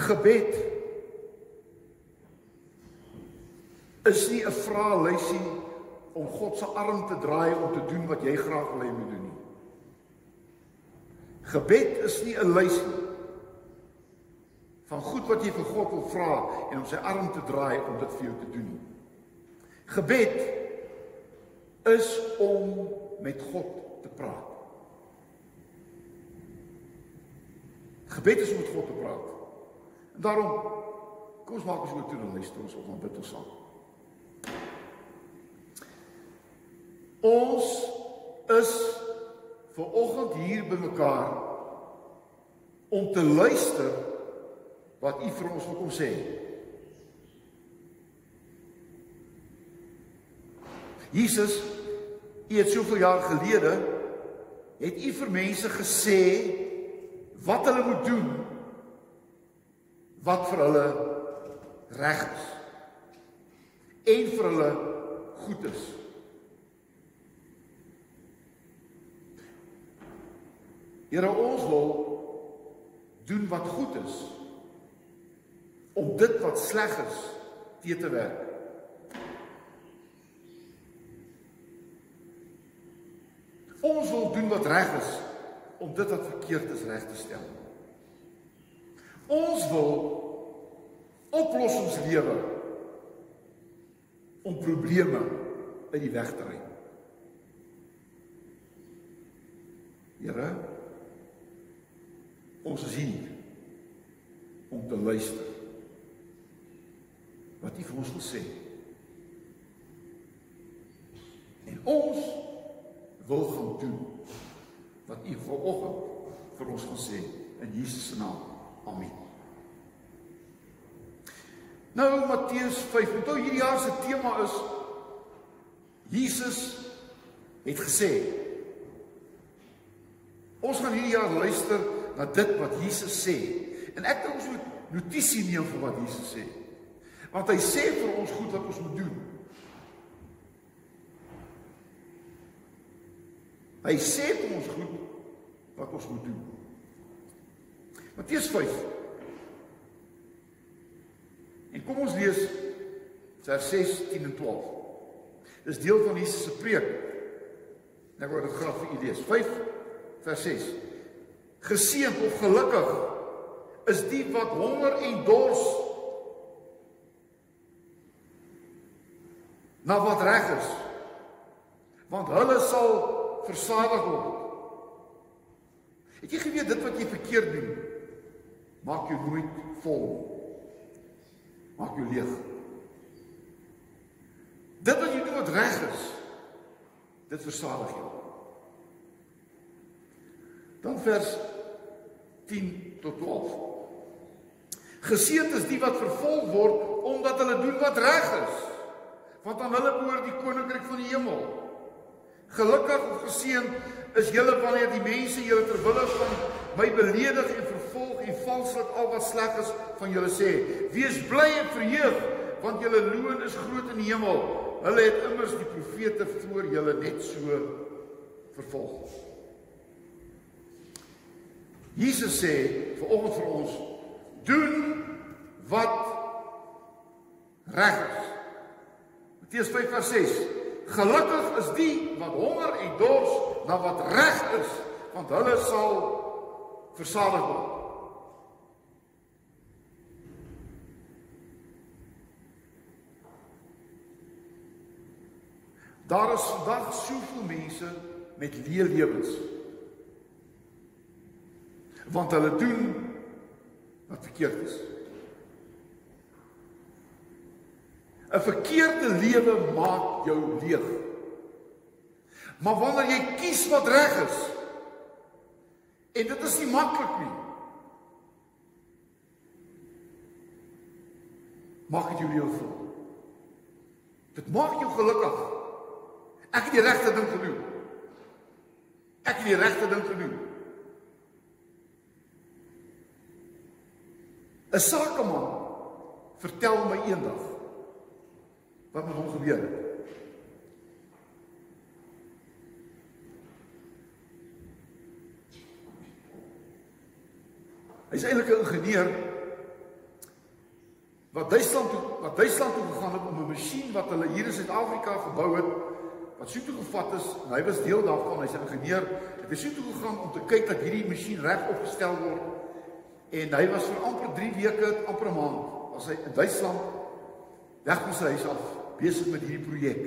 Gebed is nie 'n vraelysie om God se arm te draai om te doen wat jy graag wil hê moet doen nie. Gebed is nie 'n lysie van goed wat jy vir God wil vra en om sy arm te draai om dit vir jou te doen nie. Gebed is om met God te praat. Gebed is om met God te praat. En daarom kom ons maak ons oor toe en luister ons op ons bid ons saam. Ons is ver oggend hier bymekaar om te luister wat U vir ons wil kom sê. Jesus, U het soveel jaar gelede het U vir mense gesê wat hulle moet doen wat vir hulle reg is en vir hulle goed is. Here ons wil doen wat goed is om dit wat sleg is te te werk. Ons wil doen wat reg is om dit wat verkeerd is reg te stel. Ons wil oplossings lewe om probleme uit die weg te ry. Here, ons is hier om te luister. Wat U vir ons wil sê. En ons wil gaan doen wat U vanoggend vir ons gaan sê in Jesus se naam. Amen. Nou Matteus 5. Onthou hierdie jaar se tema is Jesus het gesê Ons gaan hierdie jaar luister na dit wat Jesus sê. En ek dink ons moet notisie neem vir wat Jesus sê. Want hy sê vir ons goed wat ons moet doen. Hy sê vir ons goed wat ons moet doen. Matteus 5. En kom ons lees vers 6, 10 en 12. Dis deel van Jesus se preek. Nou word dit graag vir u lees. 5 vers 6. Geseënd of gelukkig is die wat honger en dors na wat reg is. Want hulle sal versadig word. Het jy geweet dit wat jy verkeerd doen maak jou nooit vol. Maak jou leeg. Dit wat jy doen wat reg is, dit versadig jou. Dan vers 10 tot 12. Geseënd is die wat vervolg word omdat hulle doen wat reg is, want aan hulle behoort die koninkryk van die hemel. Gelukkig of geseënd is julle wanneer die mense julle ter wille van my beledig en vervolg en valslik al wat sleg is van julle sê. Wees bly en verheug, want julle loon is groot in die hemel. Hulle het immers die profete voor julle net so vervolg. Jesus sê vir oggend vir ons doen wat reg is. Matteus 5:6 Gelukkig is die wat honger en dors na wat reg is, want hulle sal versadig word. Daar is vandag soveel mense met leë lewens want hulle doen wat verkeerd is. 'n Verkeerde lewe maak jou leeg. Maar wanneer jy kies wat reg is, en dit is nie maklik nie. Maak dit jou vol. Dit maak jou gelukkig. Ek het die regte ding gedoen. Ek het die regte ding gedoen. 'n Sakeman vertel my eendag wat met hom gebeur het. Hy's eintlik 'n ingenieur wat Duitsland toe wat Duitsland toe gegaan het om 'n masjien wat hulle hier in Suid-Afrika gebou het wat so toe gevat is en hy was deel daarvan hy's 'n ingenieur het hy so toe gegaan om te kyk dat hierdie masjien reg opgestel word en hy was vir amper 3 weke amper 'n maand was hy in Duitsland weg van sy huis af besig met hierdie projek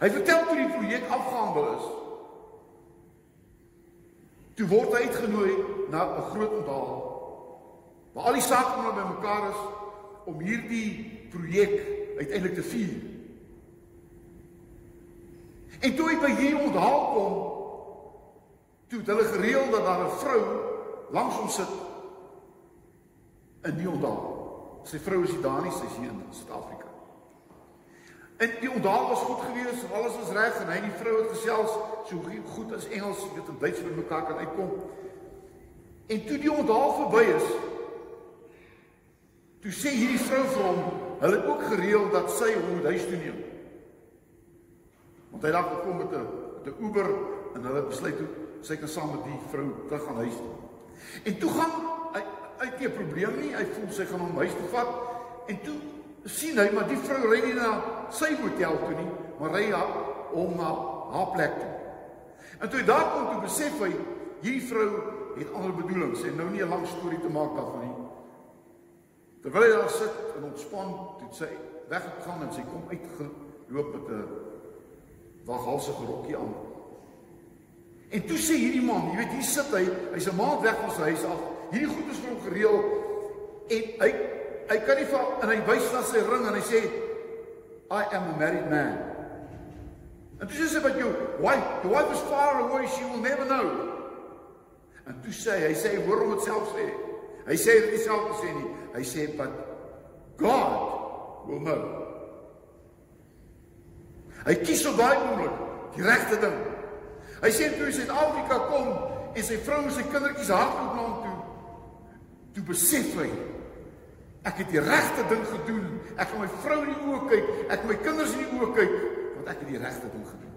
hy vertel toe die projek afgehandel is toe word hy uitgenooi na 'n groot onthaal Maar al die sakemanne bymekaar is om hierdie projek uiteindelik te vier. En toe hy by hier onthaal kom, toe het hulle gereël dat daar 'n vrou langs hom sit in die onthaal. Sy vrou is die Dani, sy is hier in Suid-Afrika. En die onthaal was goed geweest, alles was reg en hy en die vrou het gesels so goed as Engels, weet en Duits met mekaar kan uitkom. En toe die onthaal verby is, Toe sê hierdie vrou vir hom, hulle het ook gereël dat sy hom huis toe neem. Want hy het gekom met 'n met 'n Uber en hulle besluit toe sy kan saam met die vrou terug gaan huis toe. En toe gaan hy uit nie 'n probleem nie, hy voel sy gaan hom huis toe vat en toe sien hy maar die vrou ry nie na sy hotel toe nie, maar ry hom na haar plek toe. En toe hy daar kom toe besef hy hierdie vrou het ander bedoelings en nou nie 'n lang storie te maak daarvan nie. Terwyl hy daar sit en ontspan, het sy weggegaan en sy kom uitgeloop met 'n waghalsige rokkie aan. En toe sê hierdie man, jy weet, hier sit hy, hy's 'n maand weg van sy huis af. Hierdie goed is vir hom gereël en hy hy kan nie van en hy wys na sy ring en hy sê I am a married man. En dis sê wat jou wife, the wife is far away, she will never know. En toe sê hy, hy sê hoor hom dit self sê. Hy sê dit self sê nie. Hy sê but God will know. Hy kies op daai oomblik die regte ding. Hy sê toe Suid-Afrika kom en sy vrou en sy kindertjies hardloop na hom toe. Toe besef hy ek het die regte ding gedoen. Ek gaan my vrou in die oë kyk, ek my kinders in die oë kyk want ek het die regte ding gedoen.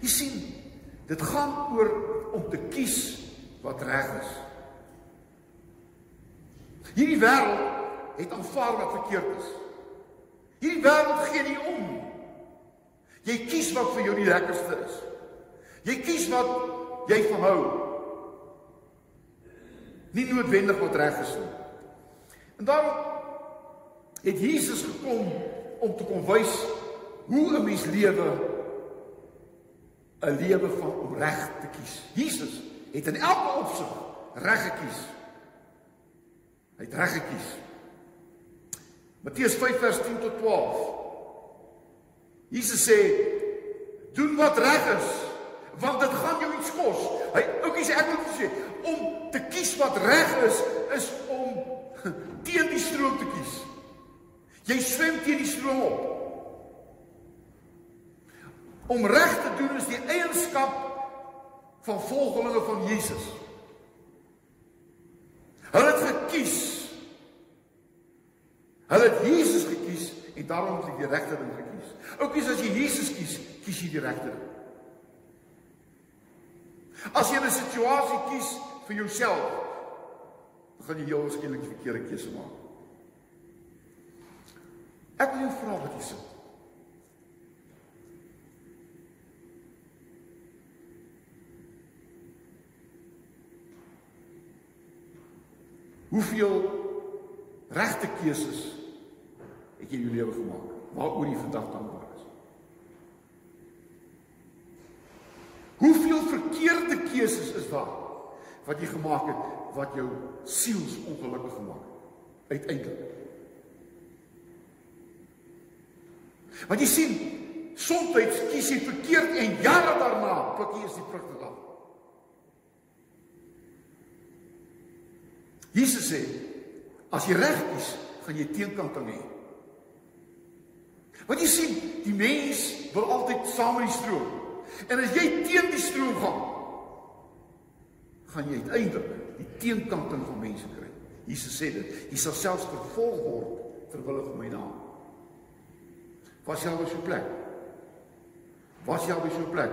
Jy sien, dit gaan oor om te kies wat reg is. Hierdie wêreld het aanvaar wat verkeerd is. Hierdie wêreld gee nie om. Jy kies wat vir jou die lekkerste is. Jy kies wat jy van hou. Nie noodwendig wat reg is nie. En daarom het Jesus gekom om te kom wys hoe 'n mens lewe 'n lewe van om reg te kies. Jesus het in elke opsig reg gekies. Hy het reg gekies. Matteus 5 vers 10 tot 12. Jesus sê: "Doen wat reg is, want dit gaan jou iets kos." Hy oukie sê ek moet sê om te kies wat reg is is om teen die stroom te kies. Jy swem teen die stroom op. Om reg te doen is die eienskap van volgelinge van Jesus. Hulle het gekies. Hulle het Jesus gekies en daarom het hulle die regte ding gekies. Oukies as jy Jesus kies, kies jy die regte ding. As jy 'n situasie kies vir jouself, dan gaan jy heel waarskynlik die verkeerde keuse maak. Ek wil jou vra wat jy sê. Hoeveel regte keuses het jy jou lewe gemaak? Waaroor jy vandag dankbaar is? Hoeveel verkeerde keuses is daar wat jy gemaak het wat jou siels ongelukkig gemaak het uiteindelik? Want jy sien, soms kies jy verkeerd en jare daarna pluk jy eens die vrugte af. Jesus sê as jy reg is, gaan jy teenkant hê. Want jy sien, die mens wil altyd saam met die stroom. En as jy teen die stroom gaan, gaan jy uiteindelik die teenkanting van mense kry. Jesus sê dit, jy sal selfs vervolg word ter wille van my naam. Was jy al op so 'n plek? Was jy al op so 'n plek?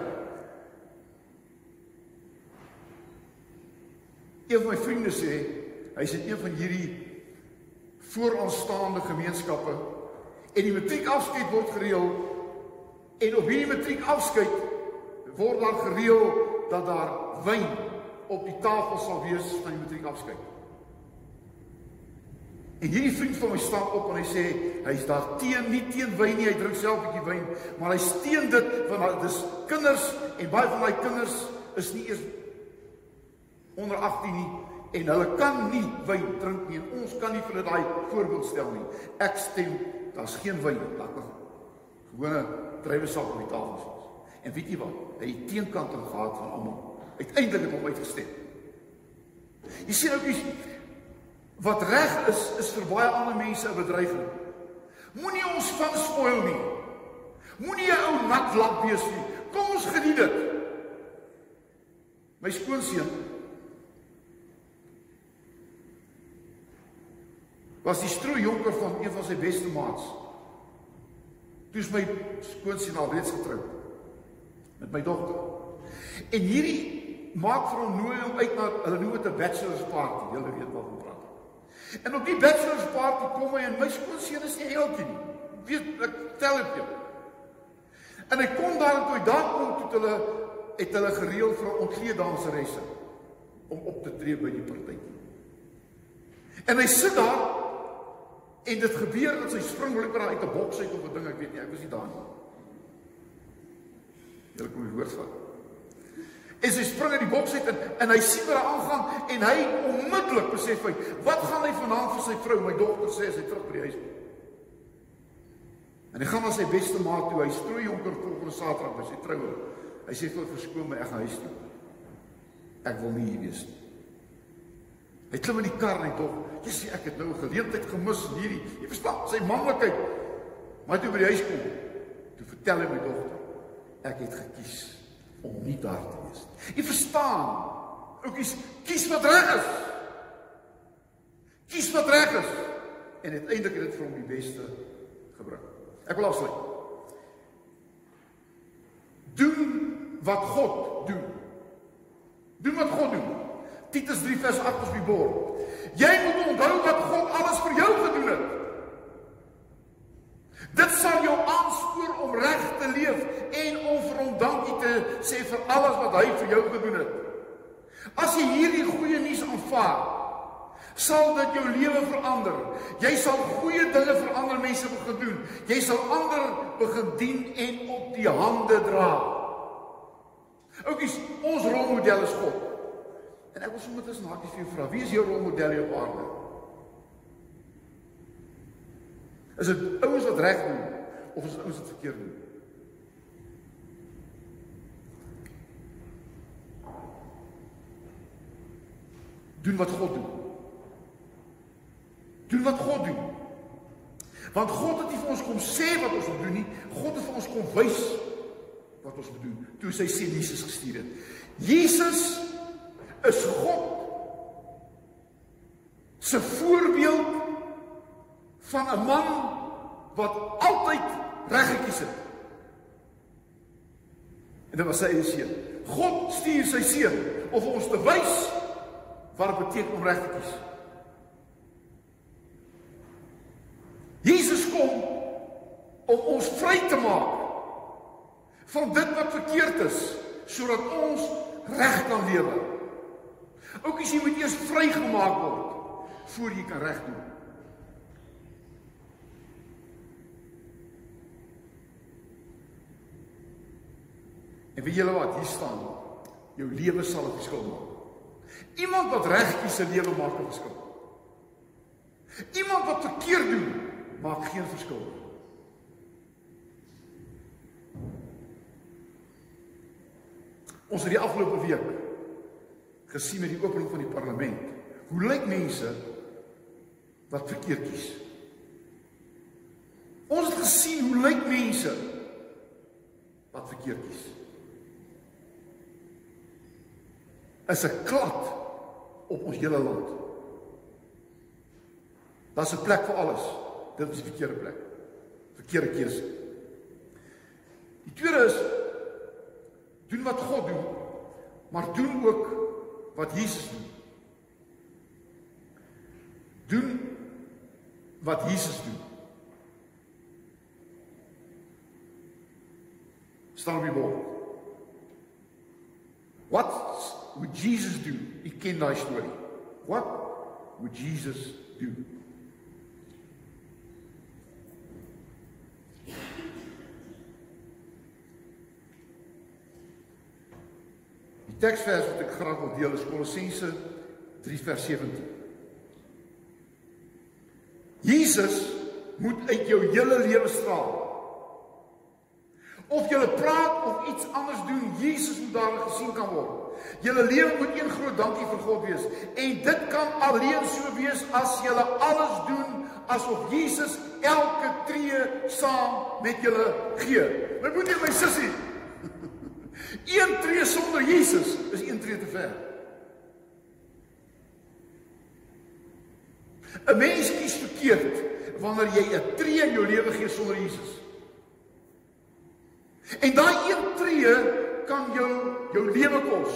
Een van my vriende sê hy's in een van hierdie vooraanstaande gemeenskappe en die matriekafskeid word gereël. En op hierdie matriekafskeid word daar gereël dat daar wyn op die tafel sal wees van die matriekafskeid. En hierdie vriend van my staan op en hy sê hy's daar teen nie teen wyn nie, hy drink self 'n bietjie wyn, maar hy steen dit want dis kinders en baie van daai kinders is nie eers onder 18 nie en hulle kan nie wyn drink nie. Ons kan nie vir hulle daai voorbeeld stel nie. Ek stem, daar's geen wyn nie. Laat maar gewone druiwesap op die tafel sit. En weet jy wat? Hy het teenkant gehad van almal. Uiteindelik het hom uitgestem. Jy sien ook iets wat reg is is vir baie ander mense 'n bedreiging. Moenie ons van spoil nie. Moenie 'n ou nat lap wees nie. Kom ons geniet dit. My skoonseun was die stroejonker van een van sy beste maats. Toe is my skoonseun al reeds getroud met my dogter. En hierdie maak vir hom nooi hom uit na hulle noem dit 'n bachelor's party. Julle weet wat ek praat. En op die bachelor's party kom hy en my skoonseun is nie heeltjie nie. Weet ek tel dit jou. En hy kom daar toe hy daar kom toe hulle het hulle gereël vir 'n ontkleed danseresse om op te tree by die partytjie. En hy sit daar En dit gebeur dat sy spring blykbaar uit 'n boks uit of 'n ding, ek weet nie, ek was nie daar nie. Julle kom hoor van. En sy spring uit die boks uit en, en hy sien wat aangaan en hy onmiddellik besef hy, wat gaan hy vanaand vir sy vrou, my dogter sê as hy terug by die huis. En hy gaan na sy beste maat toe, hy strooi jonker volgende Saterdag by sy troue. Hy sê vir verskoon my, ek gaan huis toe. Ek wil nie hier wees nie. Hy klim in die kar hy dog, jy sê ek het nou 'n geleentheid gemis hierdie. Jy verstaan, sy manlikheid. Maar toe by die huis kom, toe vertel hy my dogter, ek het gekies om nie daar te wees nie. Jy verstaan? Oukies, kies wat reg is. Kies wat reg is. En uiteindelik het dit vir hom die beste gebring. Ek wil afsluit. Doen wat God doen. Doen wat God doen. Titus 3 vers 8 op die bord. Jy moet onthou wat God alles vir jou gedoen het. Dit sal jou aanspoor om reg te leef en om vir hom dankie te sê vir alles wat hy vir jou gedoen het. As jy hierdie goeie nuus aanvaar, sal dit jou lewe verander. Jy sal goeie dinge vir ander mense begin doen. Jy sal ander begin dien en op die hande dra. Oukies, ons rolmodel is God. En ek wil sommer tussen hakies vir jou vra, wie is jou rolmodel hier op aarde? Is dit ouens wat reg doen of is dit ouens wat verkeerd doen? Doen wat God doen. Doen wat God doen. Want God het nie vir ons kom sê wat ons moet doen nie. God het vir ons kom wys wat ons moet doen toe sy seun Jesus gestuur het. Jesus is God se voorbeeld van 'n man wat altyd reg gekies het. En dit was sy seun. God stuur sy seun om ons te wys wat dit beteken om reg te kies. Jesus kom om ons vry te maak van dit wat verkeerd is sodat ons reg kan lewe. Ook as jy moet eers vrygemaak word voor jy kan reg doen. En weet julle wat hier staan? Jou lewe sal 'n verskil maak. Iemand wat reg kies se lewe maak 'n verskil. Iemand wat verkeerd doen, maak geen verskil nie. Ons het die afgelope week gesien met die opening van die parlement. Hoe lyk mense wat verkeerd kies? Ons het gesien hoe lyk mense wat verkeerd kies. Is 'n klad op ons hele land. Daar's 'n plek vir alles. Dit is die verkeerde plek. Verkeerde keuse. Die tweede is doen wat God doen, maar doen ook wat Jesus doen. doen wat Jesus doen. Staan op die bord. What would Jesus do? Ek ken daai storie. What would Jesus do? Die teksvers wat ek graag wil deel is Kolossense 3 vers 17. Jesus moet uit jou hele lewe straal. Of jy praat of iets anders doen, Jesus moet daar gesien kan word. Julle lewe moet een groot dankie vir God wees en dit kan alleen so wees as jy alles doen asof Jesus elke tree saam met julle gee. My moeder, my sussie, Een tree sonder Jesus is een tree te ver. 'n Mens kies verkeerd wanneer jy 'n tree in jou lewe gee sonder Jesus. En daai een tree kan jou jou lewe kos.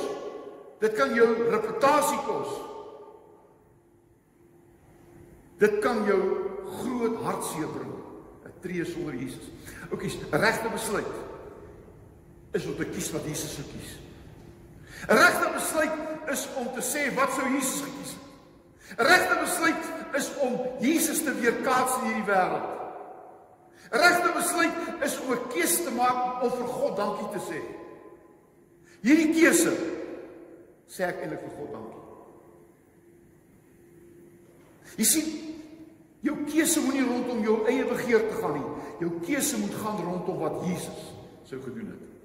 Dit kan jou reputasie kos. Dit kan jou groot hartseer bring. 'n Tree sonder Jesus. Oukies, regte besluit is om te kies wat Jesus sou kies. 'n Regte besluit is om te sê wat sou Jesus gekies het. 'n Regte besluit is om Jesus te weerkaats in hierdie wêreld. 'n Regte besluit is om 'n keuse te maak om vir God dankie te sê. Hierdie keuse sê ek eintlik vir God dankie. Jy sien, jou keuse moenie rondom jou eie begeerte gaan nie. Jou keuse moet gaan rondom wat Jesus sou gedoen het.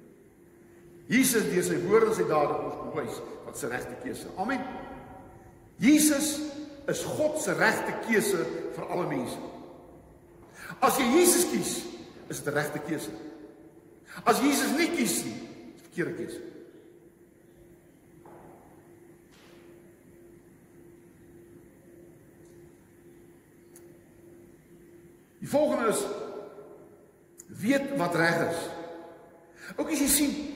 Jesus deur sy woorde en sy dade ons bewys wat sy regte keuse. Amen. Jesus is God se regte keuse vir alle mense. As jy Jesus kies, is dit 'n regte keuse. As Jesus nie kies nie, is dit 'n verkeerde keuse. Die volgende is weet wat reg is. Ook as jy sien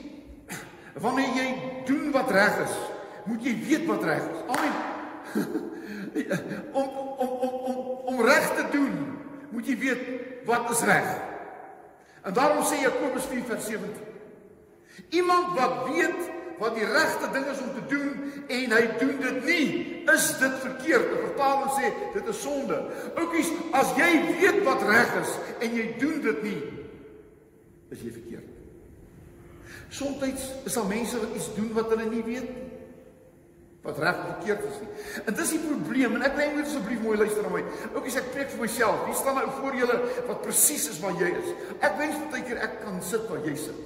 Wanneer jy doen wat reg is, moet jy weet wat reg is. Amen. om om om om om reg te doen, moet jy weet wat is reg. En daarom sê Jakobus 4:17. Iemand wat weet wat die regte ding is om te doen en hy doen dit nie, is dit verkeerd. Die vertaling sê dit is sonde. Oukies, as jy weet wat reg is en jy doen dit nie, is jy verkeerd. Soms is daar mense wat iets doen wat hulle nie weet nie. Wat reg verkeerd is nie. En dis die probleem en ek wil net asseblief mooi luister na my. Ook as ek preek vir myself, wie staan nou voor julle wat presies is waar jy is? Ek wens baie keer ek kan sit waar jy sit.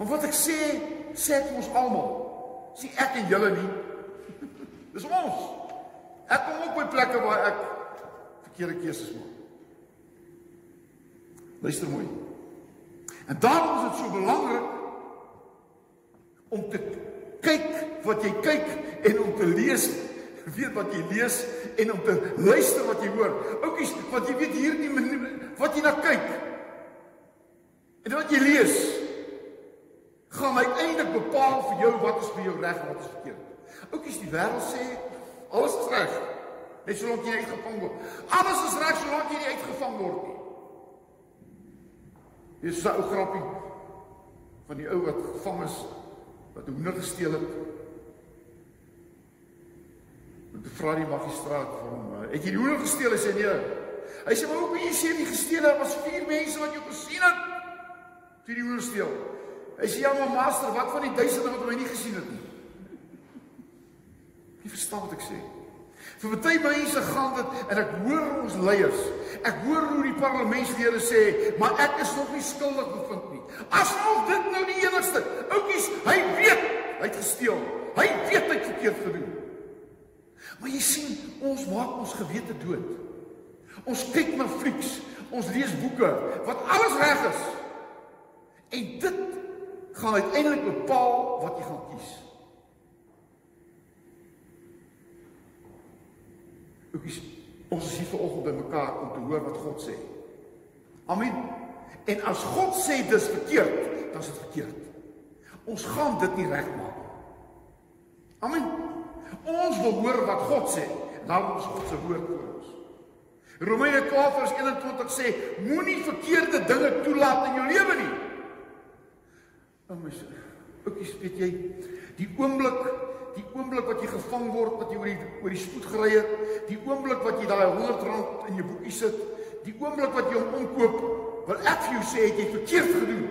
Van wat ek sê, sê vir ons almal. Sien ek en julle nie. Dis ons. Ek kom ook by plekke waar ek verkeerde keuses maak. Luister mooi. En daarom is dit so belangrik om te kyk wat jy kyk en om te lees weet wat jy lees en om te luister wat jy hoor. Oukies, wat jy weet hierdie wat jy na kyk. En wat jy lees gaan uiteindelik bepaal vir jou wat is vir jou reg en wat is verkeerd. Oukies, die wêreld sê alles is reg. Net solank jy uitgevang word. Alles is reg solank jy nie uitgevang word nie. Dis 'n ou grappie van die ou wat gevang is wat hoender gesteel het. En toe vra die magistraat vir hom, "Het jy die hoender gesteel?" Hy sê, "Nee." Hy sê, "Maar hoe kan jy sê jy gesteel het? Was vier mense wat jou gesien het toe die hoender steel." Hy sê, "Ja, maar master, wat van die duisende wat my nie gesien het nie?" Jy verstaan wat ek sê? Vir baie mense gaan dit en ek hoor ons leiers. Ek hoor hoe die parlementslede sê, maar ek is nog nie skuldig bevind nie. Asof dit nou die enigste. Oukies, hy weet hy het gesteel. Hy weet hy het verkeerd gedoen. Maar jy sien, ons maak ons gewete dood. Ons kyk na flieks, ons lees boeke wat alles reg is. En dit gaan uiteindelik bepaal wat jy gaan kies. Oukies, ons is hier vanoggend bymekaar om te hoor wat God sê. Amen. En as God sê dis verkeerd, dan is dit verkeerd. Ons gaan dit nie regmaak nie. Amen. Ons wil hoor wat God sê. Daarom is God se woord vir ons. Romeine 12 vers 21 sê moenie verkeerde dinge toelaat in jou lewe nie. Ou mens, ookies weet jy, die oomblik die oomblik wat jy gevang word wat jy oor die oor die spoed gery het, die oomblik wat jy daai 100 rand in jou boekie sit, die oomblik wat jy hom omkoop, wil ek vir jou sê het jy verkeerd gedoen.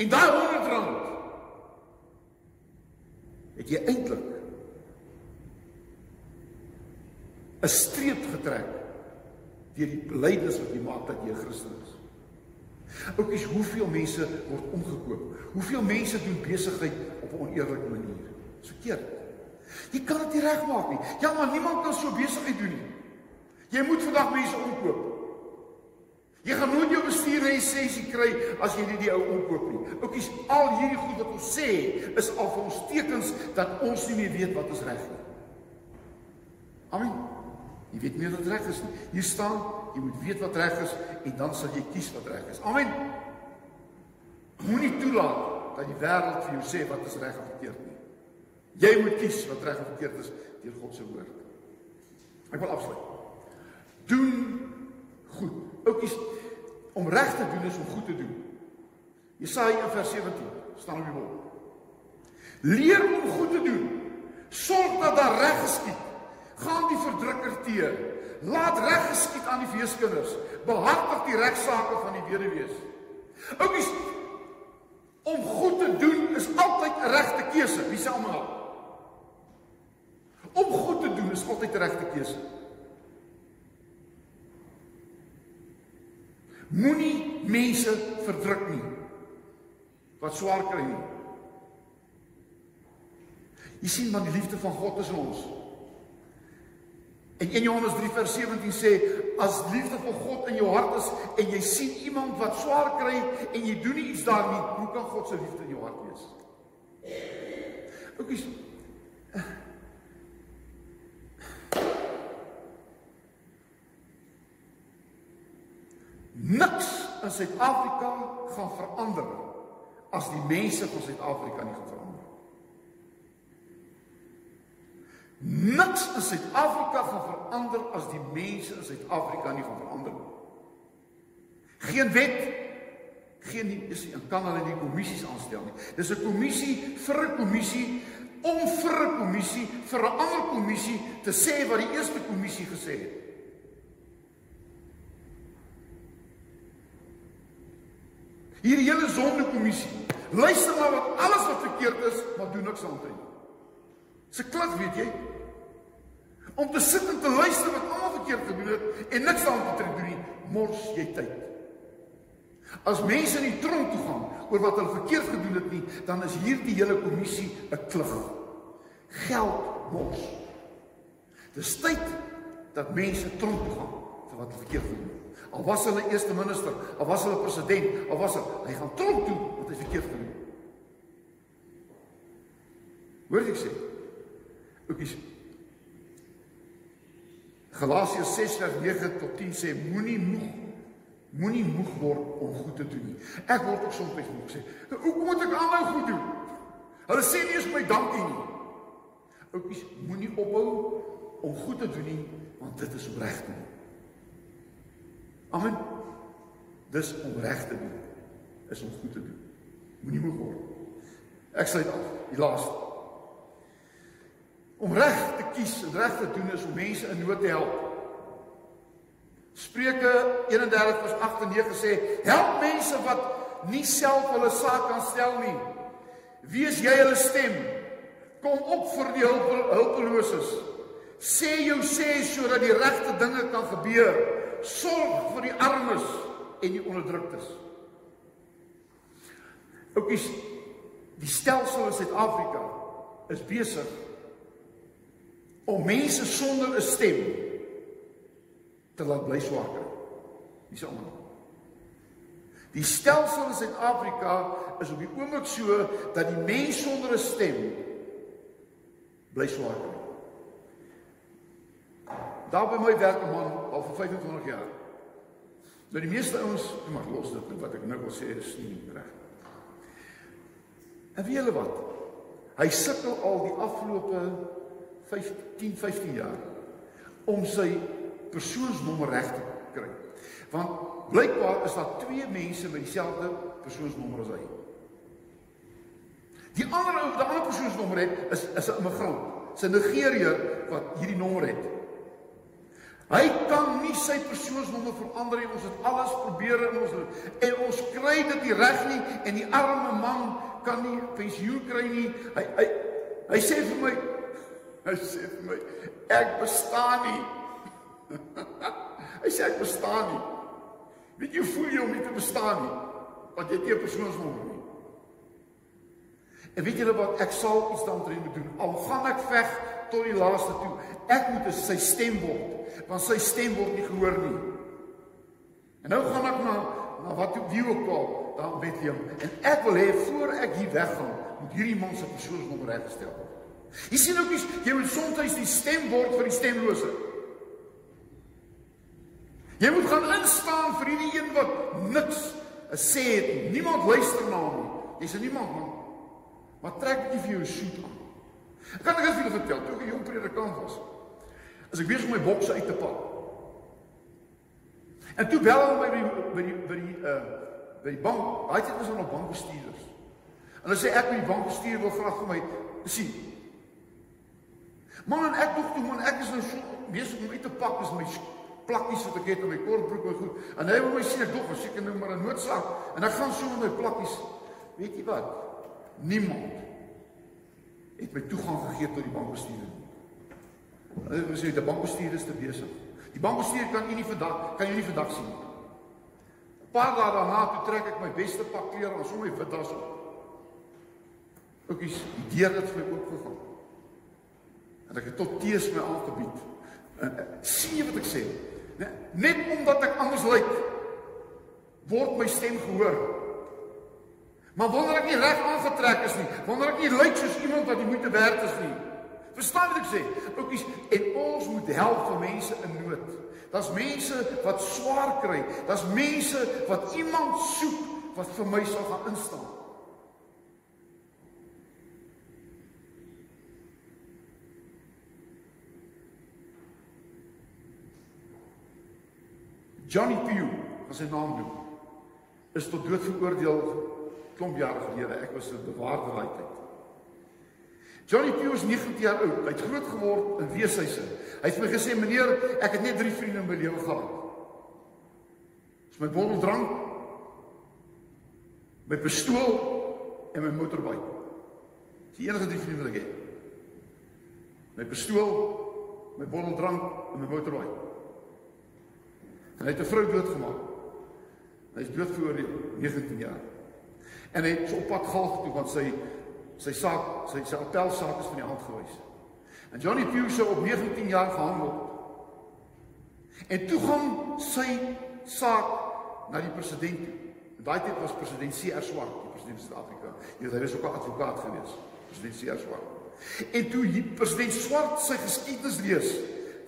En daai 100 rand het jy eintlik 'n streep getrek deur die belydenis wat jy maak dat jy 'n Christen is. Oukies, hoeveel mense word omgekoop? Hoeveel mense doen besigheid op 'n oneerlike manier? Dis verkeerd. Jy kan dit nie regmaak nie. Ja, maar niemand kan so besigheid doen nie. Jy moet vandag mense omkoop. Jy gaan nooit jou bestuurlisensie kry as jy nie die ou omkoop nie. Oukies, al hierdie goed wat ons sê is al vir ons tekens dat ons nie meer weet wat ons reg is nie. Amen. Jy weet nie wat reg is nie. Hier staan, jy moet weet wat reg is en dan sal jy kies wat reg is. Amen. Moenie toelaat dat die wêreld vir jou sê wat is reg of verkeerd nie. Jy moet kies wat reg of verkeerd is deur God se woord. Ek wil afsluit. Doen goed. Oukies, om reg te doen is om goed te doen. Jesaja 1 vers 17 staan op die bord. Leer om goed te doen. Sorg dat daar reg geskied gaan die verdrukker teer. Laat reg geskied aan die weeskinders. Behartig die regsaake van die weduwees. Oukies, om goed te doen is altyd 'n regte keuse. Wie sê almal? Om goed te doen is altyd regte keuse. Moenie mense verdruk nie. Wat swaar kry nie. Jy sien man die liefde van God is in ons. En 1 Johannes 3 vers 17 sê as liefde vir God in jou hart is en jy sien iemand wat swaar kry en jy doen nie iets daarmee, hoe kan God se liefde in jou hart wees? Oukies. Niks in Suid-Afrika gaan verander as die mense van Suid-Afrika nie gaan verander. Niks in Suid-Afrika gaan verander as die mense in Suid-Afrika nie gaan verander nie. Geen wet geen nie is en kan hulle nie kommissies aanstel nie. Dis 'n kommissie vir 'n kommissie om vir 'n kommissie vir 'n ander kommissie te sê wat die eerste kommissie gesê het. Hierdie hele sondekommissie. Luister maar wat alles wat verkeerd is, maar doen niks aan dit. Se klink weet jy? Om te sit en te luister wat almal verkeerd gedoen het en niks aan te doen nie, mors jy tyd. As mense in die tronk toe gaan oor wat hulle verkeerd gedoen het nie, dan is hierdie hele kommissie 'n klug. Geld mors. Dis tyd dat mense tronk toe gaan vir wat hulle verkeerd gedoen het. Al was hulle eerste minister, al was hulle president, al was hy, hy gaan tronk toe wat hy verkeerd gedoen het. Hoor ek sê? Oukies. Galasiërs 6:9 tot 10 sê moenie moeg moenie moeg word om goed te doen nie. Ek word ook soms moeg sê. Hoekom moet ek aanhou goed doen? Hulle sê nie eens my dankie nie. Oukies, moenie ophou om goed te doen nie, want dit is opreg te doen. Amen. Dis om reg te doen. Is om goed te doen. Moenie moeg word. Ek sluit af. Die laaste Om reg te kies en reg te doen is om mense in nood te help. Spreuke 31 vers 8 en 9 sê: "Help mense wat nie self hulle saak kan stel nie. Wees jy hulle stem. Kom op vir die hulp hulpeloses. Sê jou sê sodat die regte dinge kan gebeur. Sorg vir die armes en die onderdruktes." Oukies, die stelsel in Suid-Afrika is besig om mense sonder 'n stem te laat bly swak. Dis almal. Die stelsel in Suid-Afrika is op die oomblik so dat die mens sonder 'n stem bly swak. Daar by my werk 'n man al vir 25 jaar. Nou die meeste ouens, maar los dit wat ek nou wil sê is nie reg. En weet julle wat? Hy sukkel al die afgelope 15 15 jaar om sy persoonsnommer reg te kry. Want blykbaar is daar twee mense met dieselfde persoonsnommer as hy. Die ander ou, die ander persoonsnommer het is is 'n immigrant. Sy Nigeriër wat hierdie nommer het. Hy kan nie sy persoonsnommer verander nie. Ons het alles probeer en ons en ons kry dit nie reg nie en die arme man kan nie pensioen kry nie. Hy hy hy sê vir my hy sê vir my ek bestaan nie. hy sê ek bestaan nie. Weet jy voel jy om nie te bestaan nie? Want jy het nie 'n persoonsnommer nie. En weet julle wat ek sal iets daaroor moet doen. Al gaan ek veg tot die laaste toe. Ek moet sy stem word, want sy stem word nie gehoor nie. En nou gaan ek na na wat wie ook al daar weet jy en ek wil hê voor ek hier weggaan, moet hierdie man se persoonsnommer reggestel word. Jy sien ook jy moet soms die stem word vir die stemlose. Jy moet gaan instaan vir hierdie een wat niks sê het. Niemand luister na hom nie. Jy's 'n niemand man. Maar trek nie vir jou soet aan. Ek kan net vir julle vertel, toe ek 'n jong predikant was, as ek besig om my bokse uit te pak. En toe bel hulle my by die by die by die uh by die bank. Daai tyd was hulle nog bankbestuurders. En hulle sê ek by die bankbestuur wil graag vir my sien. Man en ek dog toe man ek is nou so besig om uit te pak is my plakkies wat ek het in my kortbroek my goed. En hy wil my sien ek dog seker nou maar 'n noodsaak en ek gaan so met my plakkies. Weet jy wat? Niemand het my toegang gegee tot die bankbestuur. Hulle sê die bankbestuur is te besig. Die bankbestuur kan u nie vandag kan u nie vandag sien. 'n Paar dae daarna toe trek ek my beste pak klere aan, sommer my wit das op. Oukies, die deur het vir my oop gegaan. En ek het tot tees my aangebied. Sien jy wat ek sê? Net omdat ek anders lyk, word my stem gehoor. Maar wonder ek nie reg aangetrek is nie. Wonder ek nie lyk soos iemand wat jy moet werd is nie. Verstaan wat ek sê? Oukies, en ons moet help vir mense in nood. Daar's mense wat swaar kry. Daar's mense wat iemand soek wat vir my sal gaan instaan. Johnny Pew, as sy naam noem, is tot dood veroordeel klomp jare gelede. Ek was 'n bewaarder daai tyd. Johnny Pew is 19 jaar oud. Hy het groot geword in weeshuise. Hy het my gesê, "Meneer, ek het net 3 vriende in my lewe gehad." Dis my bottel drank, my pistool en my motorbike. Dis die enige drie vriende wat ek het. My pistool, my bottel drank en my motorbike. En hy het 'n vrou doodgemaak. Hy is dood voor 19 jaar. En hy het op pad galg toe want sy sy saak, sy sy appelsaak is van die hand gewys. En Johnny Pew sou op 19 jaar gehang word. En toe gaan sy saak na die president toe. Daai tyd was president C.R. Swart, die president van Suid-Afrika. Hy was ook 'n advokaat gewees, president C.R. Swart. En toe die president Swart sy geskiedenis lees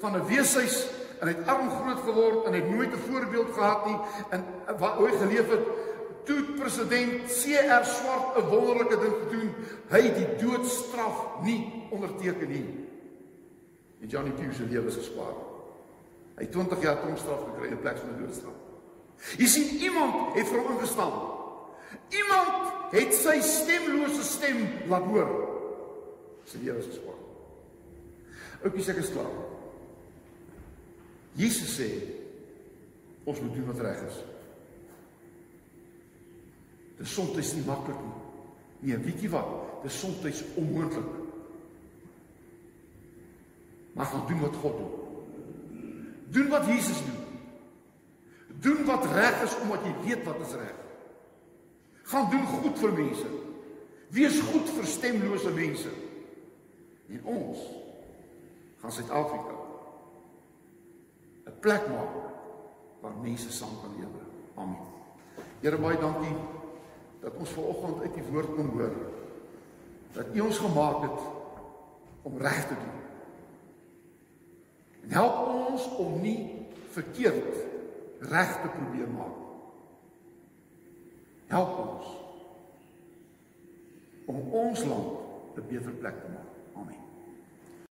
van 'n weeshuis en hy het arm groot geword en hy het nooit 'n voorbeeld gehad nie en wat hy geleef het toe president CR Swart 'n wonderlike ding gedoen. Hy het die doodstraf nie onderteken nie. En Johnny Pew se lewe is gespaar. Hy het 20 jaar tronkstraf gekry in plek van 'n doodstraf. Jy sien iemand het vir hom ingestaan. Iemand het sy stemlose stem laat hoor. Sy lewe is gespaar. Oukie sê ek is klaar. Jesus sê ons moet doen wat reg is. Dis soms nie maklik nie. Nee, weet jy wat? Dis soms onmoontlik. Maar gaan doen wat God doen. Doen wat Jesus doen. Doen wat reg is omdat jy weet wat is reg. Gaan doen goed vir mense. Wees goed vir stemlose mense. En ons gaan Suid-Afrika 'n plek maak waar mense saam kan lewe. Amen. Here baie dankie dat ons vanoggend uit die woord kon hoor dat U ons gemaak het om reg te doen. En help ons om nie verkeerd reg te probeer maak. Help ons om ons land 'n beter plek te maak.